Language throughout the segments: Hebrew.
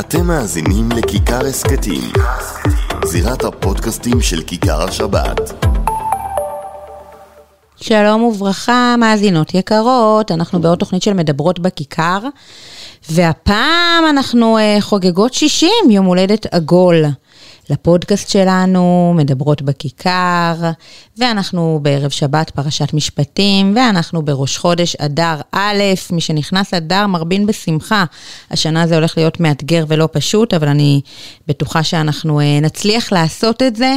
אתם מאזינים לכיכר הסכתים, זירת הפודקאסטים של כיכר השבת. שלום וברכה, מאזינות יקרות, אנחנו בעוד תוכנית של מדברות בכיכר, והפעם אנחנו uh, חוגגות 60, יום הולדת עגול. לפודקאסט שלנו, מדברות בכיכר, ואנחנו בערב שבת פרשת משפטים, ואנחנו בראש חודש אדר א', מי שנכנס אדר מרבין בשמחה. השנה זה הולך להיות מאתגר ולא פשוט, אבל אני בטוחה שאנחנו אה, נצליח לעשות את זה.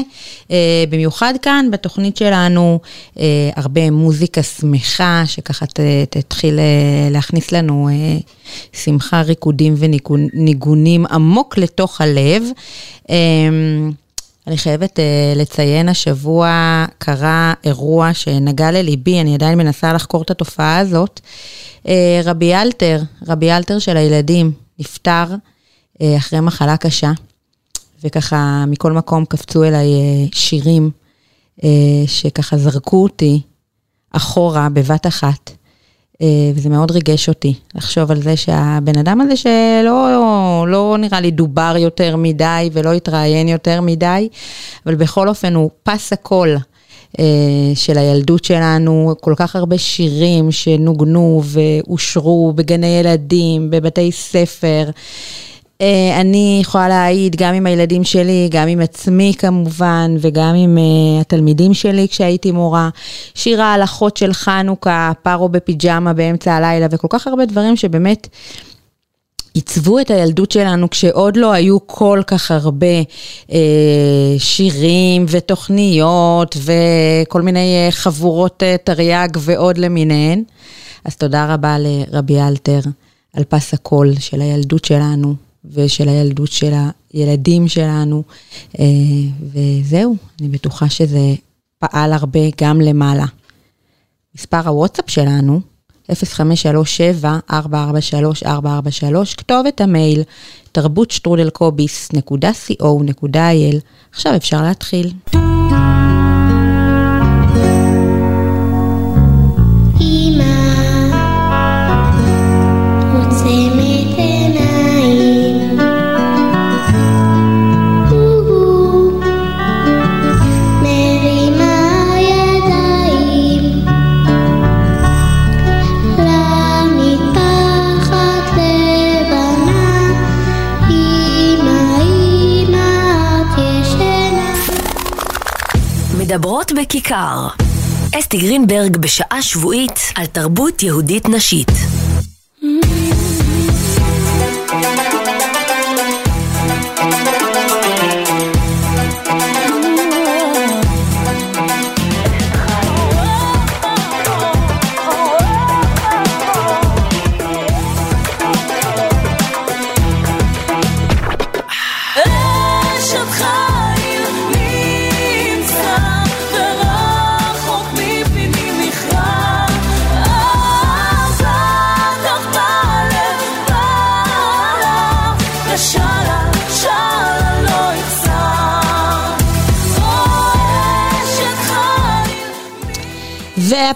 אה, במיוחד כאן, בתוכנית שלנו, אה, הרבה מוזיקה שמחה, שככה תתחיל להכניס לנו שמחה, ריקודים וניגונים עמוק לתוך הלב. אמ, אני חייבת uh, לציין, השבוע קרה אירוע שנגע לליבי, אני עדיין מנסה לחקור את התופעה הזאת. Uh, רבי אלתר, רבי אלתר של הילדים, נפטר uh, אחרי מחלה קשה, וככה מכל מקום קפצו אליי שירים שככה זרקו אותי אחורה בבת אחת. אה, וזה מאוד ריגש אותי לחשוב על זה שהבן אדם הזה שלא לא נראה לי דובר יותר מדי ולא התראיין יותר מדי, אבל בכל אופן הוא פס הקול אה, של הילדות שלנו, כל כך הרבה שירים שנוגנו ואושרו בגני ילדים, בבתי ספר. אה, אני יכולה להעיד גם עם הילדים שלי, גם עם עצמי כמובן, וגם עם uh, התלמידים שלי כשהייתי מורה. שיר ההלכות של חנוכה, פרו בפיג'מה באמצע הלילה, וכל כך הרבה דברים שבאמת עיצבו את הילדות שלנו כשעוד לא היו כל כך הרבה אה, שירים ותוכניות וכל מיני אה, חבורות אה, תרי"ג ועוד למיניהן. אז תודה רבה לרבי אלתר על פס הקול של הילדות שלנו. ושל הילדות של הילדים שלנו, אה, וזהו, אני בטוחה שזה פעל הרבה גם למעלה. מספר הוואטסאפ שלנו, 0537-443-443, כתובת המייל, תרבות שטרודלקוביס.co.il. עכשיו אפשר להתחיל. מדברות בכיכר. אסתי גרינברג בשעה שבועית על תרבות יהודית נשית.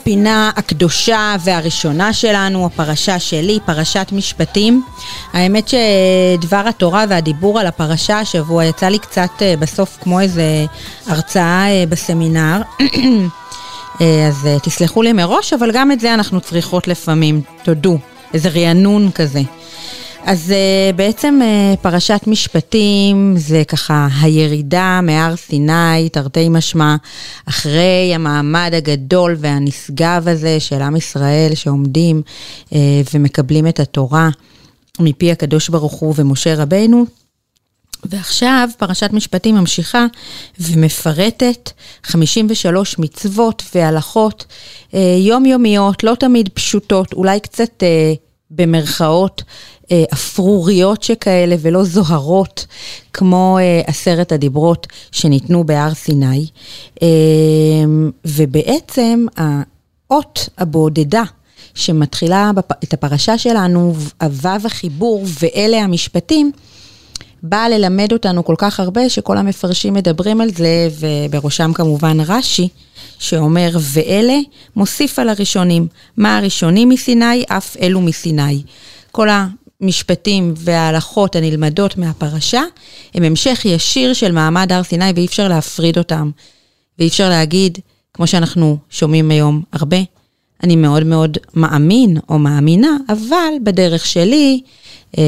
והפינה הקדושה והראשונה שלנו, הפרשה שלי, פרשת משפטים. האמת שדבר התורה והדיבור על הפרשה השבוע יצא לי קצת אה, בסוף כמו איזה הרצאה אה, בסמינר. אה, אז תסלחו לי מראש, אבל גם את זה אנחנו צריכות לפעמים, תודו, איזה רענון כזה. אז uh, בעצם uh, פרשת משפטים זה ככה הירידה מהר סיני, תרתי משמע, אחרי המעמד הגדול והנשגב הזה של עם ישראל שעומדים uh, ומקבלים את התורה מפי הקדוש ברוך הוא ומשה רבנו. ועכשיו פרשת משפטים ממשיכה ומפרטת 53 מצוות והלכות יומיומיות, לא תמיד פשוטות, אולי קצת במרכאות אה, אפרוריות שכאלה ולא זוהרות כמו אה, עשרת הדיברות שניתנו בהר סיני. אה, ובעצם האות הבודדה שמתחילה את הפרשה שלנו, הוו החיבור ואלה המשפטים, באה ללמד אותנו כל כך הרבה שכל המפרשים מדברים על זה, ובראשם כמובן רש"י, שאומר, ואלה מוסיף על הראשונים. מה הראשונים מסיני? אף אלו מסיני. כל המשפטים וההלכות הנלמדות מהפרשה, הם המשך ישיר של מעמד הר סיני ואי אפשר להפריד אותם. ואי אפשר להגיד, כמו שאנחנו שומעים היום הרבה, אני מאוד מאוד מאמין או מאמינה, אבל בדרך שלי, אה,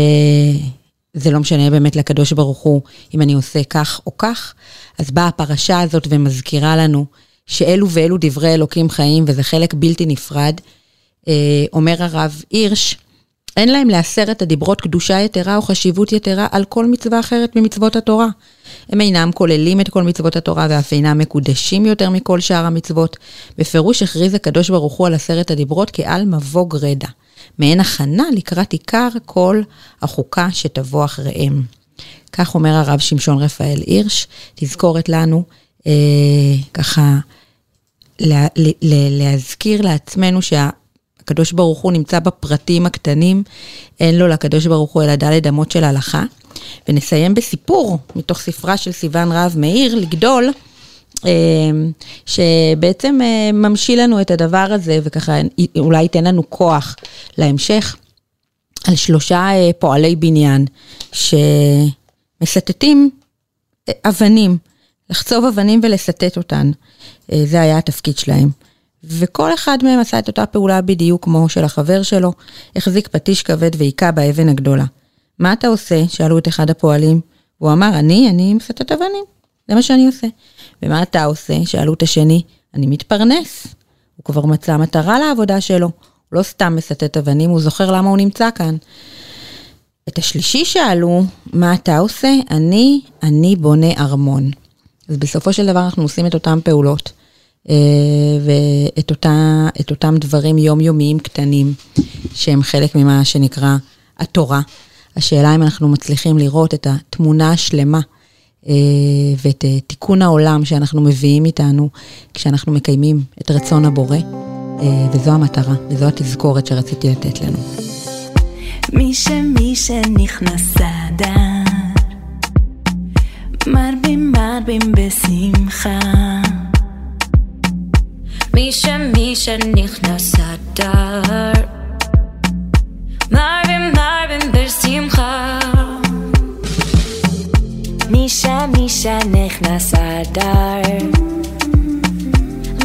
זה לא משנה באמת לקדוש ברוך הוא אם אני עושה כך או כך. אז באה הפרשה הזאת ומזכירה לנו שאלו ואלו דברי אלוקים חיים וזה חלק בלתי נפרד. אה, אומר הרב הירש, אין להם לעשרת הדיברות קדושה יתרה או חשיבות יתרה על כל מצווה אחרת ממצוות התורה. הם אינם כוללים את כל מצוות התורה ואף אינם מקודשים יותר מכל שאר המצוות. בפירוש הכריז הקדוש ברוך הוא על עשרת הדיברות כעל מבוא גרדה. מעין הכנה לקראת עיקר כל החוקה שתבוא אחריהם. כך אומר הרב שמשון רפאל הירש, תזכורת לנו, אה, ככה, לה, לה, להזכיר לעצמנו שה... הקדוש ברוך הוא נמצא בפרטים הקטנים, אין לו לקדוש ברוך הוא אלא דלת אמות של הלכה. ונסיים בסיפור מתוך ספרה של סיון רהב מאיר, לגדול, שבעצם אה, ממשיל לנו את הדבר הזה, וככה אולי ייתן לנו כוח להמשך, על שלושה אה, פועלי בניין שמסטטים אבנים, לחצוב אבנים ולסטט אותן. זה היה התפקיד שלהם. וכל אחד מהם עשה את אותה פעולה בדיוק כמו של החבר שלו, החזיק פטיש כבד והיכה באבן הגדולה. מה אתה עושה? שאלו את אחד הפועלים. הוא אמר, אני, אני מסטט אבנים, זה מה שאני עושה. ומה אתה עושה? שאלו את השני, אני מתפרנס. הוא כבר מצא מטרה לעבודה שלו, הוא לא סתם מסטט אבנים, הוא זוכר למה הוא נמצא כאן. את השלישי שאלו, מה אתה עושה? אני, אני בונה ארמון. אז בסופו של דבר אנחנו עושים את אותן פעולות. אה, ואת אותה, אותם דברים יומיומיים קטנים, שהם חלק ממה שנקרא התורה. השאלה אם אנחנו מצליחים לראות את התמונה השלמה ואת אה, תיקון העולם שאנחנו מביאים איתנו כשאנחנו מקיימים את רצון הבורא, וזו המטרה, וזו התזכורת שרציתי לתת לנו. מי שמי שנכנס אדר, מרבים מרבים בשמחה. מי שמי שנכנס אדר מרבים מרבים בשמחה מי שמי שנכנס אדר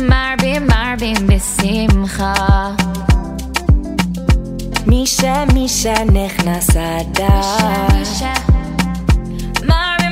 מרבים מרבים בשמחה מי שמי שנכנס אדר שנכנס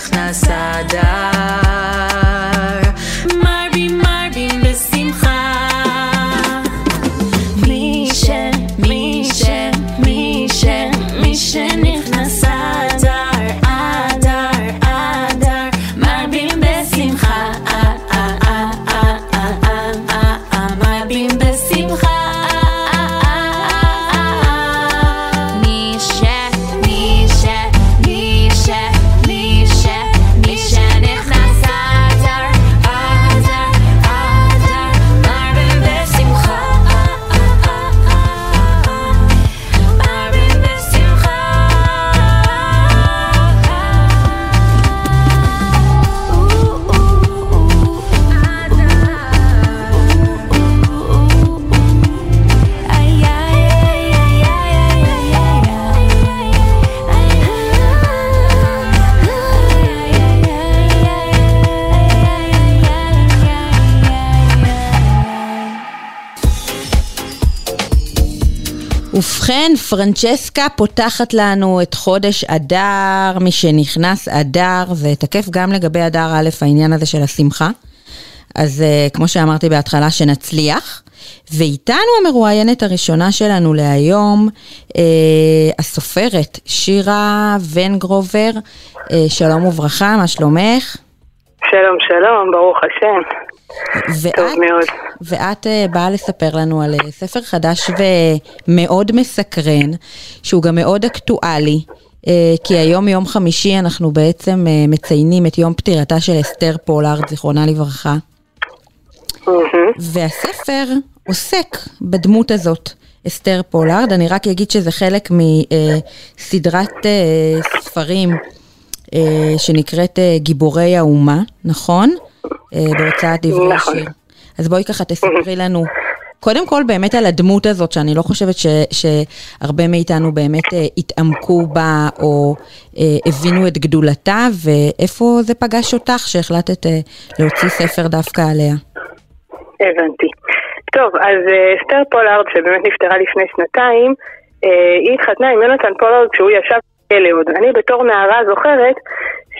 שנכנס ובכן, פרנצ'סקה פותחת לנו את חודש אדר, מי שנכנס אדר, זה תקף גם לגבי אדר א', העניין הזה של השמחה. אז uh, כמו שאמרתי בהתחלה, שנצליח. ואיתנו המרואיינת הראשונה שלנו להיום, uh, הסופרת שירה ונגרובר. Uh, שלום וברכה, מה שלומך? שלום, שלום, ברוך השם. ואת, טוב מאוד. ואת אה, באה לספר לנו על אה, ספר חדש ומאוד מסקרן, שהוא גם מאוד אקטואלי. אה, כי היום יום חמישי אנחנו בעצם מציינים את יום פטירתה של אסתר פולארד, זיכרונה לברכה. והספר עוסק בדמות הזאת, אסתר פולארד. אני רק אגיד שזה חלק מסדרת ספרים שנקראת גיבורי האומה, נכון? אה, בהוצאת דברי נכון. השיר. אז בואי ככה תספרי לנו. קודם כל באמת על הדמות הזאת, שאני לא חושבת ש, שהרבה מאיתנו באמת אה, התעמקו בה או אה, הבינו את גדולתה, ואיפה זה פגש אותך שהחלטת אה, להוציא ספר דווקא עליה? הבנתי. טוב, אז אה, אסתר פולארד, שבאמת נפטרה לפני שנתיים, אה, היא התחתנה עם יונתן פולארד כשהוא ישב בכלא עוד. אני בתור נערה זוכרת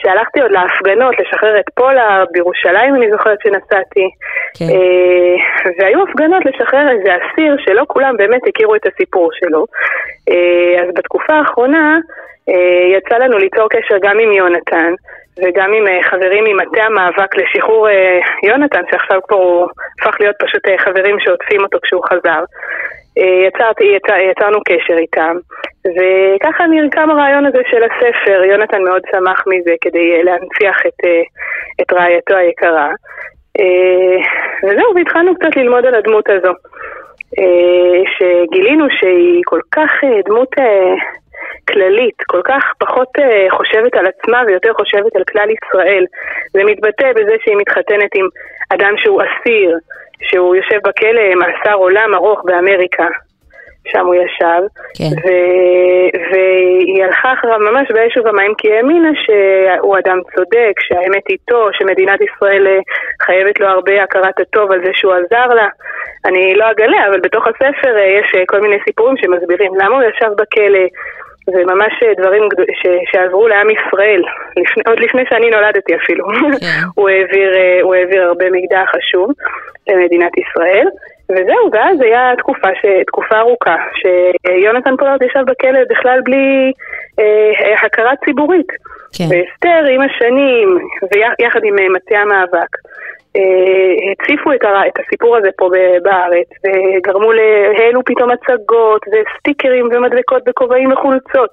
שהלכתי עוד להפגנות לשחרר את פולה בירושלים, אני זוכרת שנסעתי. כן. אה, והיו הפגנות לשחרר איזה אסיר שלא כולם באמת הכירו את הסיפור שלו. אה, אז בתקופה האחרונה אה, יצא לנו ליצור קשר גם עם יונתן. וגם עם חברים ממטה המאבק לשחרור יונתן, שעכשיו כבר הוא הפך להיות פשוט חברים שעוטפים אותו כשהוא חזר. יצרתי, יצר, יצרנו קשר איתם, וככה נרקם הרעיון הזה של הספר. יונתן מאוד שמח מזה כדי אה, להנציח את, אה, את רעייתו היקרה. אה, וזהו, והתחלנו קצת ללמוד על הדמות הזו. שגילינו שהיא כל כך דמות כללית, כל כך פחות חושבת על עצמה ויותר חושבת על כלל ישראל. זה מתבטא בזה שהיא מתחתנת עם אדם שהוא אסיר, שהוא יושב בכלא מאסר עולם ארוך באמריקה. שם הוא ישב, כן. ו- והיא הלכה אחריו ממש באש ובמים כי האמינה שהוא אדם צודק, שהאמת איתו, שמדינת ישראל אה, חייבת לו הרבה הכרת הטוב על זה שהוא עזר לה. אני לא אגלה, אבל בתוך הספר אה, יש אה, כל מיני סיפורים שמסבירים למה הוא ישב בכלא. זה ממש דברים ש- שעזרו לעם ישראל, לפני, עוד לפני שאני נולדתי אפילו. כן. הוא, העביר, הוא העביר הרבה מידע חשוב למדינת ישראל. וזהו, ואז היה תקופה, ש... תקופה ארוכה, שיונתן פולארד ישב בכלא בכלל בלי אה, הכרה ציבורית. כן. ואסתר עם השנים, ויחד עם אה, מטה המאבק, אה, הציפו את, הסיפור הזה פה בארץ, וגרמו, העלו פתאום הצגות, וסטיקרים ומדבקות בכובעים וחולצות,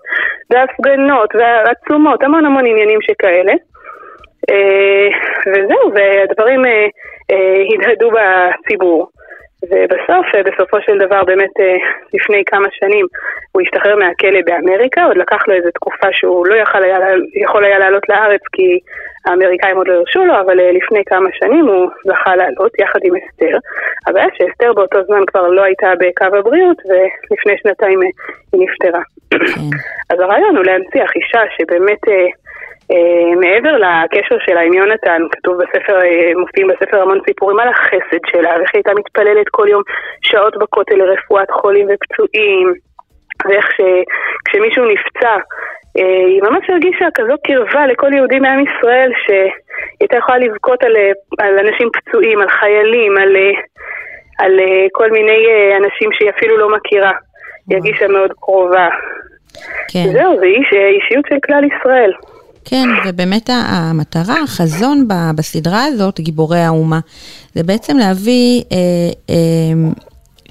והפגנות, ועצומות, המון המון עניינים שכאלה. אה, וזהו, והדברים אה, אה, הדהדו בציבור. ובסוף, אה, בסופו של דבר, באמת אה, לפני כמה שנים הוא השתחרר מהכלא באמריקה, עוד לקח לו איזו תקופה שהוא לא יכול היה, יכול היה לעלות לארץ כי האמריקאים עוד לא הרשו לו, אבל אה, לפני כמה שנים הוא זכה לעלות יחד עם אסתר. הבעיה שאסתר באותו זמן כבר לא הייתה בקו הבריאות, ולפני שנתיים היא נפטרה. כן. אז הרעיון הוא להנציח אישה שבאמת... אה, מעבר לקשר שלה עם יונתן, כתוב בספר, אה, מופיעים בספר המון סיפורים על החסד שלה, ואיך היא הייתה מתפללת כל יום שעות בכותל לרפואת חולים ופצועים, ואיך שכשמישהו נפצע, אה, היא ממש הרגישה כזו קרבה לכל יהודי מעם ישראל, שהיא הייתה יכולה לבכות על, על אנשים פצועים, על חיילים, על, על כל מיני אנשים שהיא אפילו לא מכירה. היא הרגישה מאוד קרובה. כן. זהו, זה איש, אישיות של כלל ישראל. כן, ובאמת המטרה, החזון בסדרה הזאת, גיבורי האומה, זה בעצם להביא אה, אה,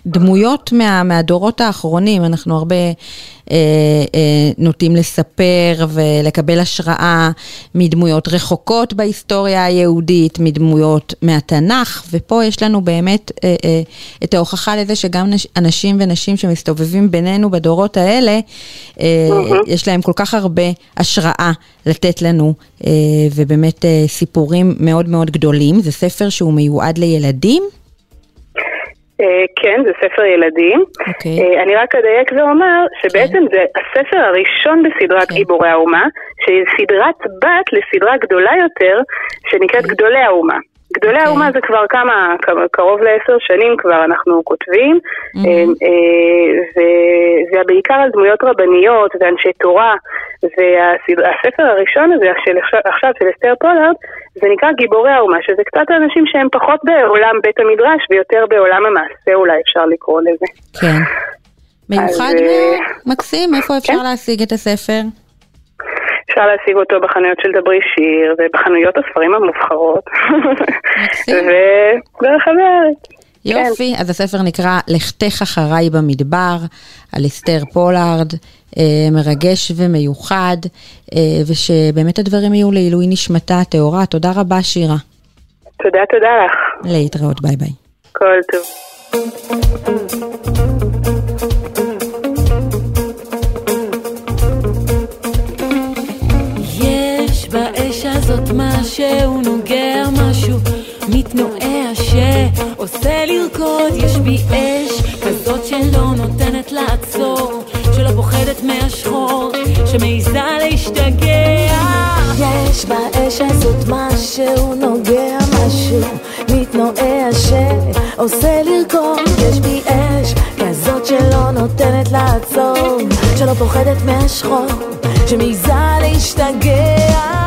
דמויות מה, מהדורות האחרונים, אנחנו הרבה אה, אה, נוטים לספר ולקבל השראה מדמויות רחוקות בהיסטוריה היהודית, מדמויות מהתנ"ך, ופה יש לנו באמת אה, אה, את ההוכחה לזה שגם נש, אנשים ונשים שמסתובבים בינינו בדורות האלה, אה, יש להם כל כך הרבה השראה לתת לנו, אה, ובאמת אה, סיפורים מאוד מאוד גדולים. זה ספר שהוא מיועד לילדים. אה, כן, זה ספר ילדים. Okay. אוקיי. אה, אני רק אדייק ואומר שבעצם okay. כן. זה הספר הראשון בסדרת okay. כן. גיבורי האומה, שהיא סדרת בת לסדרה גדולה יותר, שנקראת okay. אוקיי. גדולי האומה. גדולי okay. האומה זה כבר כמה, קרוב לעשר שנים כבר אנחנו כותבים, mm-hmm. וזה בעיקר על דמויות רבניות ואנשי תורה, והספר הראשון הזה של עכשיו של אסתר פולארד, זה נקרא גיבורי האומה, שזה קצת אנשים שהם פחות בעולם בית המדרש ויותר בעולם המעשה אולי אפשר לקרוא לזה. כן. מיוחד אז, מאוד, מקסים, איפה אפשר כן? להשיג את הספר? אפשר להשיג אותו בחנויות של דברי שיר ובחנויות הספרים המובחרות. וברחבי הארץ. יופי, כן. אז הספר נקרא לכתך אחריי במדבר, על אסתר פולארד, אה, מרגש ומיוחד, אה, ושבאמת הדברים יהיו לעילוי נשמתה הטהורה. תודה רבה, שירה. תודה, תודה לך. להתראות, ביי ביי. כל טוב. משהו נוגע משהו מתנועע שעושה לרקוד יש בי אש כזאת שלא נותנת לעצור שלא פוחדת מהשחור שמעיזה להשתגע. יש באש הזאת משהו נוגע משהו מתנועע שעושה לרקוד יש בי אש כזאת שלא נותנת לעצור שלא פוחדת מהשחור שמעיזה להשתגע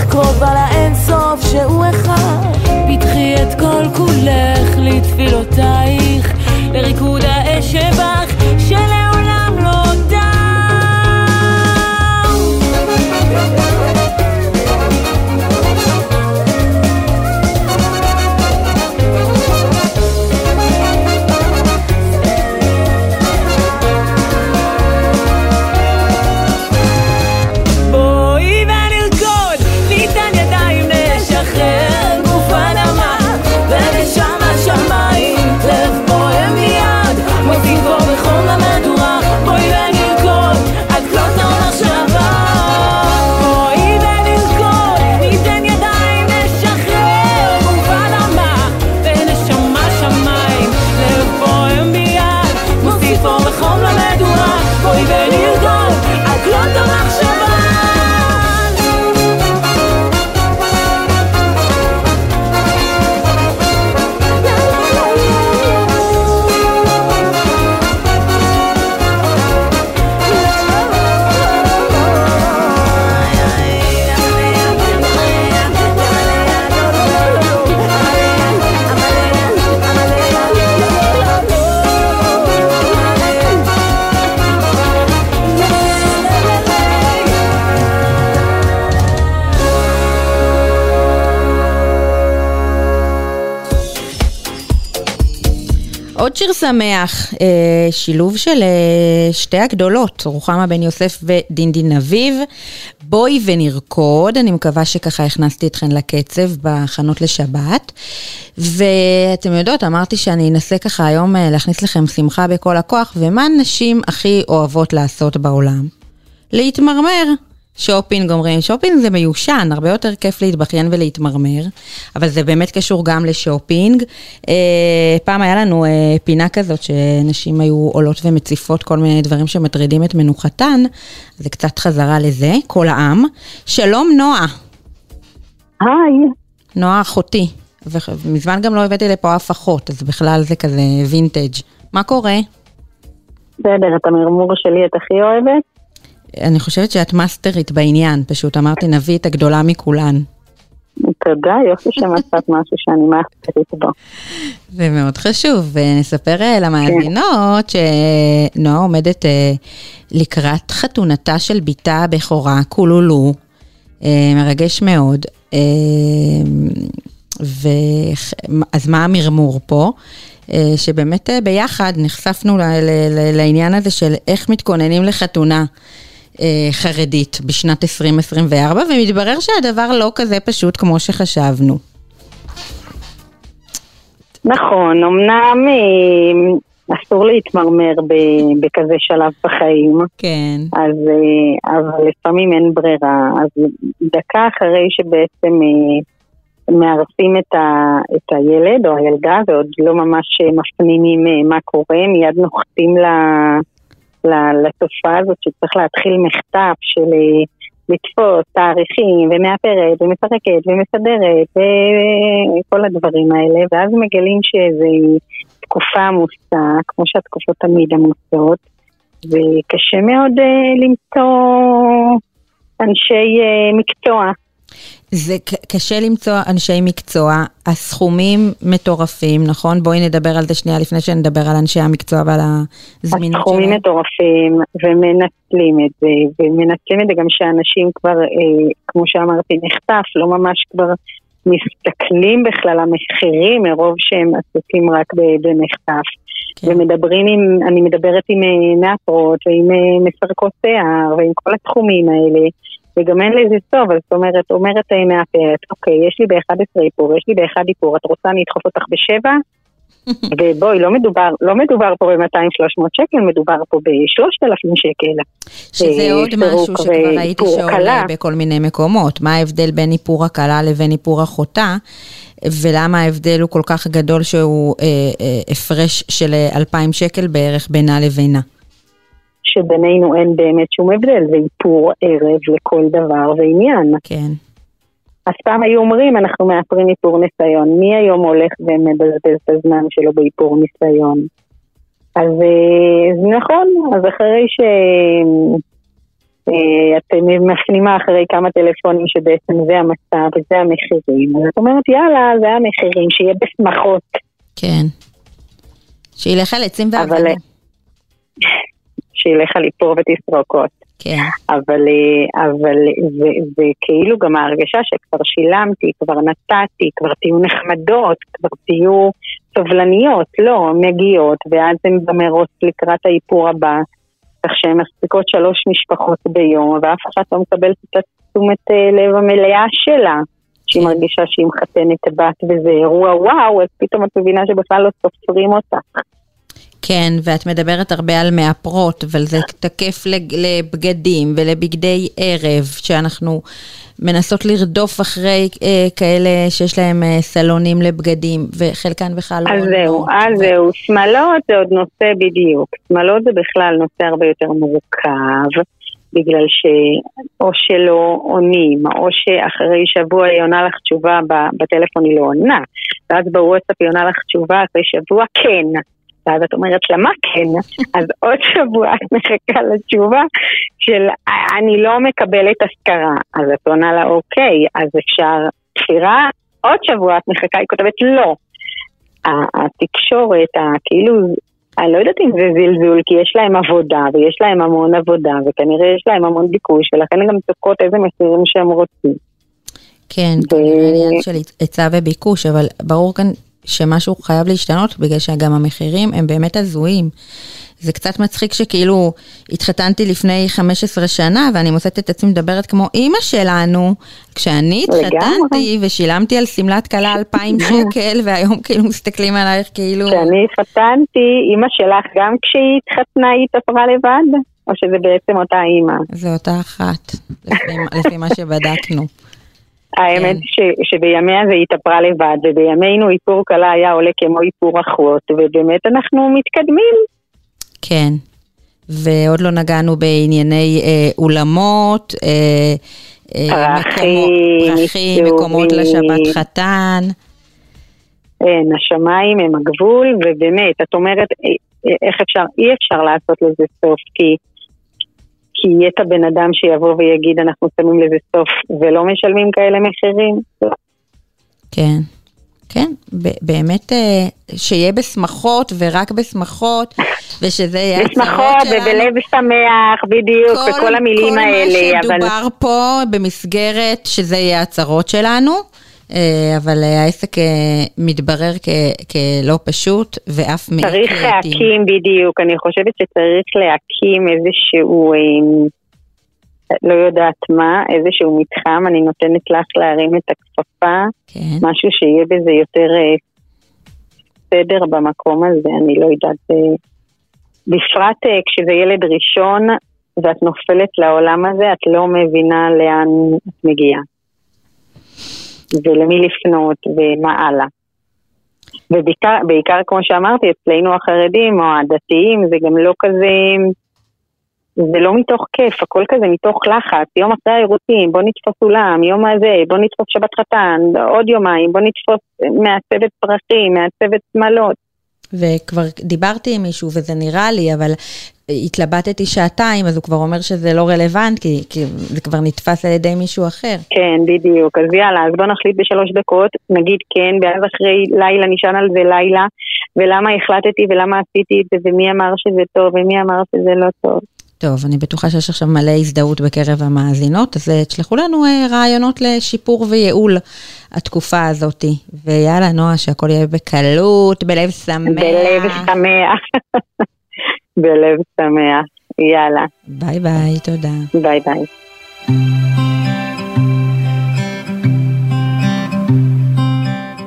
כל כך קרובה לאינסוף שהוא אחד. פתחי את כל כולך לתפילותייך לריקוד האש שבך שיר שמח, אה, שילוב של אה, שתי הגדולות, רוחמה בן יוסף ודינדין אביב. בואי ונרקוד, אני מקווה שככה הכנסתי אתכן לקצב בהכנות לשבת. ואתם יודעות, אמרתי שאני אנסה ככה היום אה, להכניס לכם שמחה בכל הכוח, ומה נשים הכי אוהבות לעשות בעולם? להתמרמר. שופינג אומרים, שופינג זה מיושן, הרבה יותר כיף להתבכיין ולהתמרמר, אבל זה באמת קשור גם לשופינג. אה, פעם היה לנו אה, פינה כזאת שנשים היו עולות ומציפות כל מיני דברים שמטרידים את מנוחתן, זה קצת חזרה לזה, כל העם. שלום נועה. היי. נועה אחותי, ומזמן גם לא הבאתי לפה אף אחות, אז בכלל זה כזה וינטג'. מה קורה? בסדר, את המרמור שלי את הכי אוהבת? אני חושבת שאת מאסטרית בעניין, פשוט אמרתי נביא את הגדולה מכולן. תודה, יופי שמצאת משהו שאני מאסטרית בו. זה מאוד חשוב, ונספר אה, למאזינות שנועה עומדת אה, לקראת חתונתה של בתה הבכורה, קולולו, אה, מרגש מאוד. ו... אז מה המרמור פה? שבאמת ביחד נחשפנו לעניין הזה של איך מתכוננים לחתונה. אה, חרדית בשנת 2024, ומתברר שהדבר לא כזה פשוט כמו שחשבנו. נכון, אמנם אה, אסור להתמרמר בכזה שלב בחיים. כן. אז, אה, אבל לפעמים אין ברירה. אז דקה אחרי שבעצם מארסים את, ה, את הילד או הילדה ועוד לא ממש מפנימים מה קורה, מיד נוחתים ל... לתופעה הזאת שצריך להתחיל מחטף של אה, לתפוס תאריכים ומאפרת ומפרקת ומסדרת וכל הדברים האלה ואז מגלים שזו תקופה עמוסה, כמו שהתקופות תמיד עמוסות וקשה מאוד uh, למצוא אנשי uh, מקצוע זה קשה למצוא אנשי מקצוע, הסכומים מטורפים, נכון? בואי נדבר על זה שנייה לפני שנדבר על אנשי המקצוע ועל הזמינות שלהם. הסכומים מטורפים, ומנצלים את זה, ומנצלים את זה גם שאנשים כבר, אה, כמו שאמרתי, נחטף, לא ממש כבר מסתכלים בכלל על המחירים מרוב שהם עסוקים רק במחטף. כן. ומדברים עם, אני מדברת עם אה, נאפרות ועם אה, מפרקות שיער ועם כל התחומים האלה. וגם אין לזה סוף, אז זאת אומרת, אומרת מאפרת, אוקיי, יש לי ב-11 איפור, יש לי ב-1 איפור, את רוצה אני אדחוף אותך בשבע? ובואי, לא מדובר, לא מדובר פה ב-200-300 שקל, מדובר פה ב-3,000 שקל. שזה אה, עוד משהו שכבר ראיתי שעולה בכל מיני מקומות. מה ההבדל בין איפור הכלה לבין איפור אחותה, ולמה ההבדל הוא כל כך גדול שהוא אה, אה, הפרש של 2,000 שקל בערך בינה לבינה. שבינינו אין באמת שום הבדל, זה איפור ערב לכל דבר ועניין. כן. אז פעם היו אומרים, אנחנו מאפרים איפור ניסיון. מי היום הולך ומבזבז את הזמן שלו באיפור ניסיון? אז אה, נכון, אז אחרי ש... אה, את מפנימה אחרי כמה טלפונים שבעצם זה המצב וזה המחירים, אז את אומרת יאללה, זה המחירים, שיהיה בשמחות. כן. שילך על עצים ועבודה. שילך על איפור ותסרוקות. כן. אבל, אה, אבל זה, זה כאילו גם ההרגשה שכבר שילמתי, כבר נתתי, כבר תהיו נחמדות, כבר תהיו סובלניות, לא, מגיעות, ואז הן במרוץ לקראת האיפור הבא, כך שהן מספיקות שלוש משפחות ביום, ואף אחד לא מקבלת את התשומת אה, לב המלאה שלה. שהיא כן. מרגישה שהיא מחתנת בת וזה אירוע וואו, אז פתאום את מבינה שבכלל לא סופרים אותך. כן, ואת מדברת הרבה על מאפרות, אבל זה תקף לבגדים ולבגדי ערב, שאנחנו מנסות לרדוף אחרי אה, כאלה שיש להם אה, סלונים לבגדים, וחלקן בכלל לא... אז זהו, אז זהו, שמלות זה עוד נושא בדיוק. שמלות זה בכלל נושא הרבה יותר מורכב. בגלל שאו שלא עונים, או שאחרי שבוע היא עונה לך תשובה בטלפון היא לא עונה, ואז בוואטסאפ היא עונה לך תשובה אחרי שבוע כן. ואז את אומרת לה, מה כן? אז עוד שבוע את מחכה לתשובה של אני לא מקבלת השכרה. אז את עונה לה, אוקיי, אז אפשר תפירה, עוד שבוע את מחכה, היא כותבת לא. התקשורת, כאילו, אני לא יודעת אם זה זלזול, כי יש להם עבודה, ויש להם המון עבודה, וכנראה יש להם המון ביקוש, ולכן הם גם צוקות איזה מחירים שהם רוצים. כן, ו... כנראה עניין של היצע וביקוש, אבל ברור כאן שמשהו חייב להשתנות, בגלל שגם המחירים הם באמת הזויים. זה קצת מצחיק שכאילו התחתנתי לפני 15 שנה ואני מוצאת את עצמי מדברת כמו אימא שלנו, כשאני התחתנתי ושילמתי על שמלת כלה 2,000 שקל והיום כאילו מסתכלים עלייך כאילו... כשאני התחתנתי, אימא שלך גם כשהיא התחתנה היא התאפרה לבד? או שזה בעצם אותה אימא? זה אותה אחת, לפי, לפי מה שבדקנו. האמת כן. ש, שבימיה זה התאפרה לבד, ובימינו איפור כלה היה עולה כמו איפור אחות, ובאמת אנחנו מתקדמים. כן, ועוד לא נגענו בענייני אה, אולמות, אה, אה, פרחים, פרחים, מקומות לשבת חתן. כן, השמיים הם הגבול, ובאמת, את אומרת, אה, אה, איך אפשר, אי אפשר לעשות לזה סוף, כי, כי יהיה את הבן אדם שיבוא ויגיד, אנחנו שמים לזה סוף, ולא משלמים כאלה מחירים. כן. כן, באמת שיהיה בשמחות ורק בשמחות, ושזה יהיה הצהרות שלנו. בשמחות ובלב שמח, בדיוק, כל, וכל המילים כל האלה. כל מה שדובר אבל... פה במסגרת שזה יהיה הצהרות שלנו. אה, אבל העסק אה, מתברר כ- כלא פשוט ואף מעיק צריך להקים בדיוק, אני חושבת שצריך להקים איזשהו, אה, לא יודעת מה, איזשהו מתחם, אני נותנת לך להרים את הכפפה, כן. משהו שיהיה בזה יותר סדר במקום הזה, אני לא יודעת, בפרט כשזה ילד ראשון ואת נופלת לעולם הזה, את לא מבינה לאן את מגיעה. ולמי לפנות ומה הלאה. ובעיקר, כמו שאמרתי, אצלנו החרדים או הדתיים זה גם לא כזה, זה לא מתוך כיף, הכל כזה מתוך לחץ, יום אחרי העירותים, בוא נתפוס אולם, יום הזה, בוא נתפוס שבת חתן, עוד יומיים, בוא נתפוס מעצבת פרחים, מעצבת שמלות. וכבר דיברתי עם מישהו וזה נראה לי, אבל התלבטתי שעתיים, אז הוא כבר אומר שזה לא רלוונט, כי, כי זה כבר נתפס על ידי מישהו אחר. כן, בדיוק. אז יאללה, אז בוא נחליט בשלוש דקות, נגיד כן, ואז אחרי לילה נשען על זה לילה, ולמה החלטתי ולמה עשיתי את זה, ומי אמר שזה טוב, ומי אמר שזה לא טוב. טוב, אני בטוחה שיש עכשיו מלא הזדהות בקרב המאזינות, אז תשלחו לנו אה, רעיונות לשיפור וייעול התקופה הזאת. ויאללה, נועה, שהכל יהיה בקלות, בלב שמח. בלב שמח. בלב שמח. יאללה. ביי ביי, תודה. ביי ביי.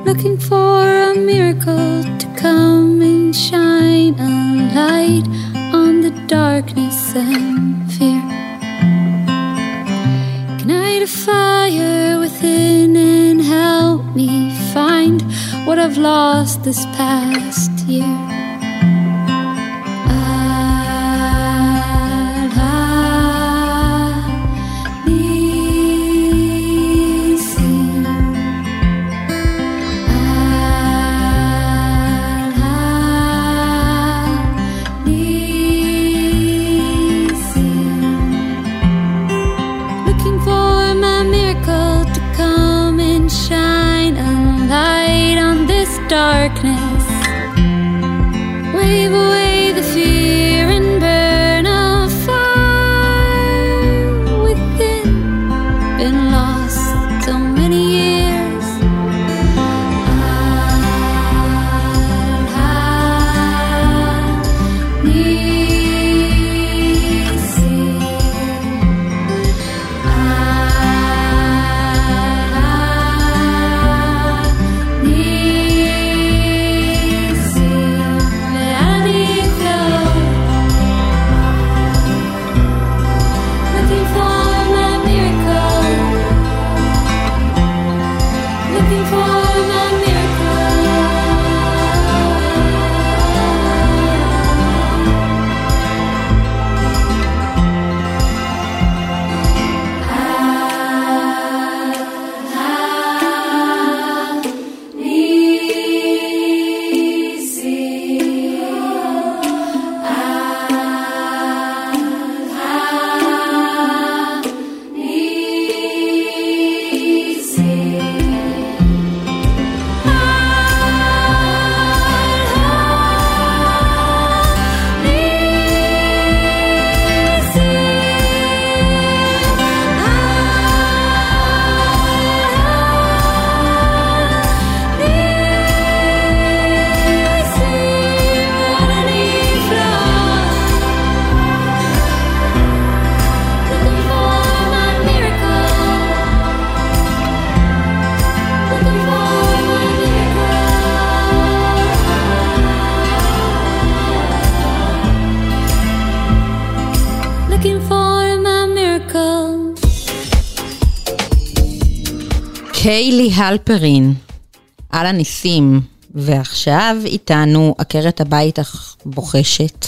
Looking for a miracle to come and shine a light on the darkness and fear. Ignite a fire within and help me find what I've lost this past year. darkness. Wave הלפרין, על הניסים, ועכשיו איתנו עקרת הבית הבוחשת.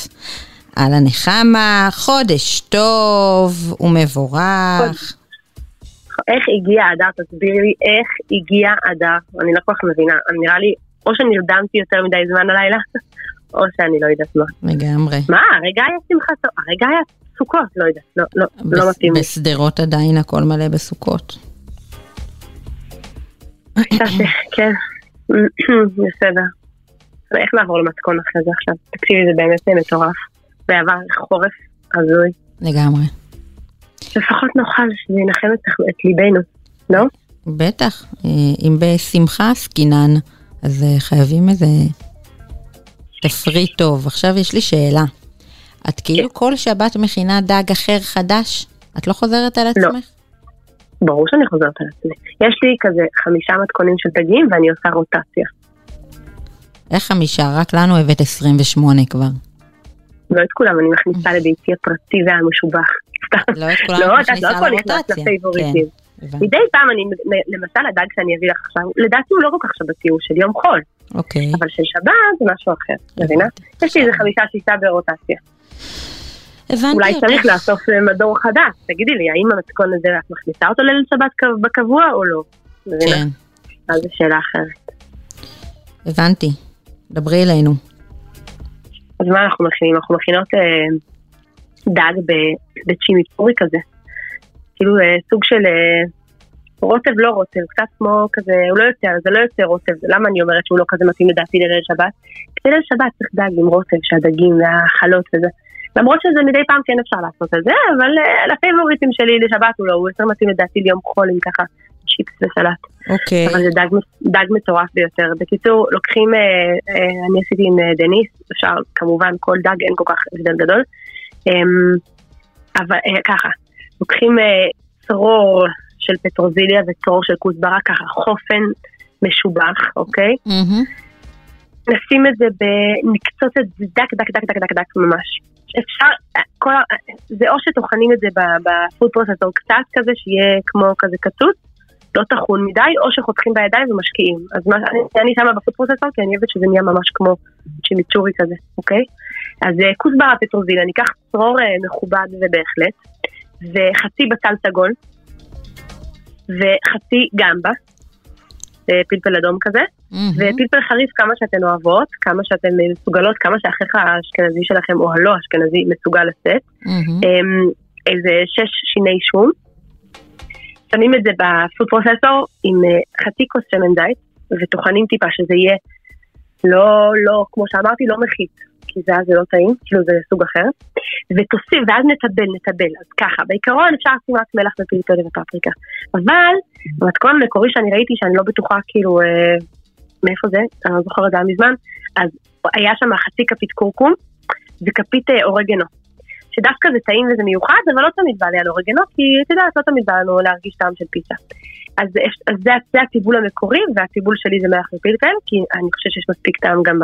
על הנחמה, חודש טוב ומבורך. איך הגיע אדר? תסבירי לי איך הגיע אדר. אני לא כל כך מבינה. נראה לי, או שנרדמתי יותר מדי זמן הלילה, או שאני לא יודעת מה. לגמרי. מה, הרגע היה שמחת, הרגע היה סוכות, לא יודעת, לא, לא, לא מתאים לי. בשדרות עדיין הכל מלא בסוכות. כן, בסדר. איך נעבור למתכון אחרי זה עכשיו? תקשיבי, זה באמת מטורף. ועבר חורף הזוי. לגמרי. לפחות נאכל שזה ינחם את ליבנו, לא? בטח, אה, אם בשמחה עסקינן, אז אה, חייבים איזה תפריט טוב. עכשיו יש לי שאלה. את כאילו כן. כל שבת מכינה דג אחר חדש? את לא חוזרת על לא. עצמך? ברור שאני חוזרת על עצמי. יש לי כזה חמישה מתכונים של דגים ואני עושה רוטציה. איך חמישה? רק לנו הבאת 28 כבר. לא את כולם, אני מכניסה לביתי הפרטי והמשובח. לא את כולם לא, מכניסה לא לרוטציה. כן, מדי פעם אני, למשל הדג שאני אביא לך עכשיו, לדעתי הוא לא כל כך שבתי, הוא של יום חול. אוקיי. אבל של שבת זה משהו אחר, מבינה? יש לי איזה חמישה שישה ברוטציה. הבנתי אולי צריך לאסוף מדור חדש, תגידי לי, האם המתכון הזה את מכניסה אותו ליל שבת בקבוע או לא? כן. אז זו שאלה אחרת. הבנתי, דברי אלינו. אז מה אנחנו מכינים? אנחנו מכינות אה, דג בצ'ימיפורי כזה. כאילו אה, סוג של אה, רוטב לא רוטב, קצת כמו כזה, הוא לא יותר, זה לא יותר רוטב, למה אני אומרת שהוא לא כזה מתאים לדעתי לליל שבת? כי ליל שבת צריך דג עם רוטב, שהדגים והחלות וזה. למרות שזה מדי פעם כן אפשר לעשות את זה, אבל uh, לפייבוריטים שלי לשבת הוא לא, הוא יותר מתאים לדעתי ליום חול עם ככה צ'יפס וסלט. אוקיי. אבל זה דג, דג מטורף ביותר. בקיצור, לוקחים, אה, אה, אני עשיתי עם אה, דניס, אפשר כמובן כל דג, אין כל כך הבדל גדול. אה, אבל אה, ככה, לוקחים אה, צרור של פטרוזיליה וצרור של כוסברה, ככה חופן משובח, אוקיי? Mm-hmm. נשים את זה, ב... נקצוץ את זה דק דק דק דק דק דק ממש. אפשר, כל, זה או שטוחנים את זה בפוד פרוססור קצת כזה, שיהיה כמו כזה קצוץ, לא טחון מדי, או שחותכים בידיים ומשקיעים. אז מה, אני, אני שמה בפוד פרוססור, כי אני אוהבת שזה נהיה ממש כמו צ'ימיצ'ורי כזה, אוקיי? אז אה, כוסברה פטרוזיל, אני אקח צרור אה, מכובד ובהחלט, וחצי בצל סגול, וחצי גמבה, אה, פלפל אדום כזה. ופלפל חריף כמה שאתן אוהבות, כמה שאתן מסוגלות, כמה שאחיך האשכנזי שלכם או הלא אשכנזי מסוגל לשאת. Mm-hmm. איזה שש שיני שום. שמים את זה בפוד פרוססור עם אה, חצי כוס שמן זית, וטוחנים טיפה שזה יהיה לא, לא, כמו שאמרתי, לא מחית, כי זה אז זה לא טעים, כאילו זה סוג אחר. ותוסיף, ואז נטבל, נטבל. אז ככה, בעיקרון אפשר לשים רק מלח ופלפל ופפריקה. אבל, במתכון המקורי שאני ראיתי, שאני לא בטוחה כאילו, אה, מאיפה זה, אני לא זוכרת היה מזמן, אז היה שם חצי כפית קורקום וכפית אה, אורגנו. שדווקא זה טעים וזה מיוחד, אבל לא תמיד בא לי על אורגנו, כי את יודעת, לא תמיד בא לנו להרגיש טעם של פיצה. אז, אז זה, זה הטיבול המקורי, והטיבול שלי זה מלח ופלפל, כי אני חושבת שיש מספיק טעם גם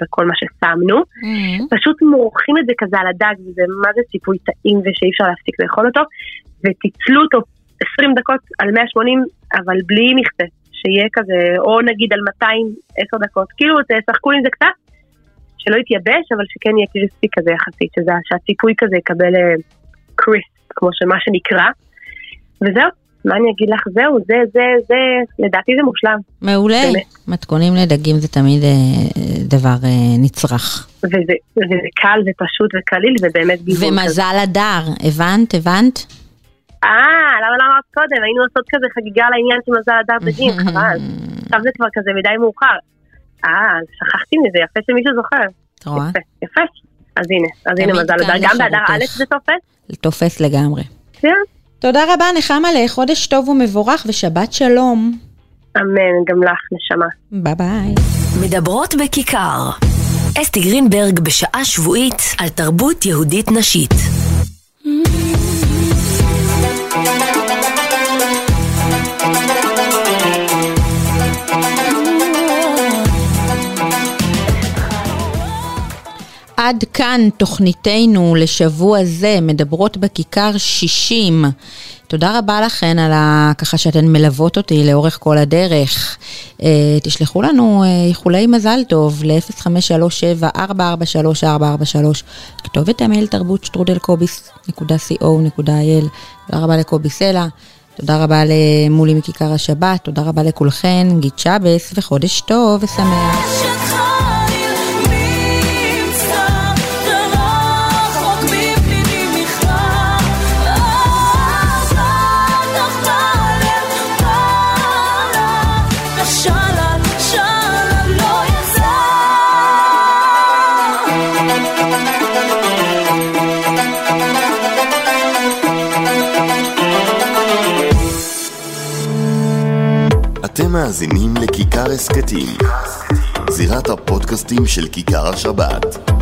בכל מה ששמנו. Mm-hmm. פשוט מורחים את זה כזה על הדג, וזה מה זה ציפוי טעים ושאי אפשר להפסיק לאכול אותו, ותצלו אותו 20 דקות על 180, אבל בלי מכסה, שיהיה כזה, או נגיד על 200, 10 דקות, כאילו תשחקו עם זה קצת, שלא יתייבש, אבל שכן יהיה קריספי כזה יחסית, שזה, שהציפוי כזה יקבל קריספ, אה, כמו שמה שנקרא. וזהו, מה אני אגיד לך? זהו, זה, זה, זה, לדעתי זה מושלם. מעולה. באמת. מתכונים לדגים זה תמיד אה, דבר אה, נצרך. וזה, וזה קל ופשוט וקליל, ובאמת גיוון כזה. ומזל הדר, הבנת? הבנת? אה, למה לא אמרת קודם? היינו עושות כזה חגיגה על העניין של מזל הדר דגים, חבל. עכשיו זה כבר כזה מדי מאוחר. אה, שכחתי מזה, יפה שמישהו זוכר. יפה, יפה. אז הנה, אז הנה מזל הדר. גם באדר א' זה תופס? תופס לגמרי. תודה רבה, נחמה, לחודש טוב ומבורך ושבת שלום. אמן, גם לך, נשמה. ביי ביי. מדברות בכיכר. אסתי גרינברג בשעה שבועית על תרבות יהודית נשית. עד כאן תוכניתנו לשבוע זה, מדברות בכיכר 60. תודה רבה לכן על ה... ככה שאתן מלוות אותי לאורך כל הדרך. Uh, תשלחו לנו uh, איחולי מזל טוב ל-0537-443-443, כתובת המייל תרבות שטרודל קוביס.co.il. תודה רבה לקובי סלע, תודה רבה למולי מכיכר השבת, תודה רבה לכולכן, גיד שבס וחודש טוב ושמח. מאזינים לכיכר הסכתים, זירת הפודקאסטים של כיכר השבת.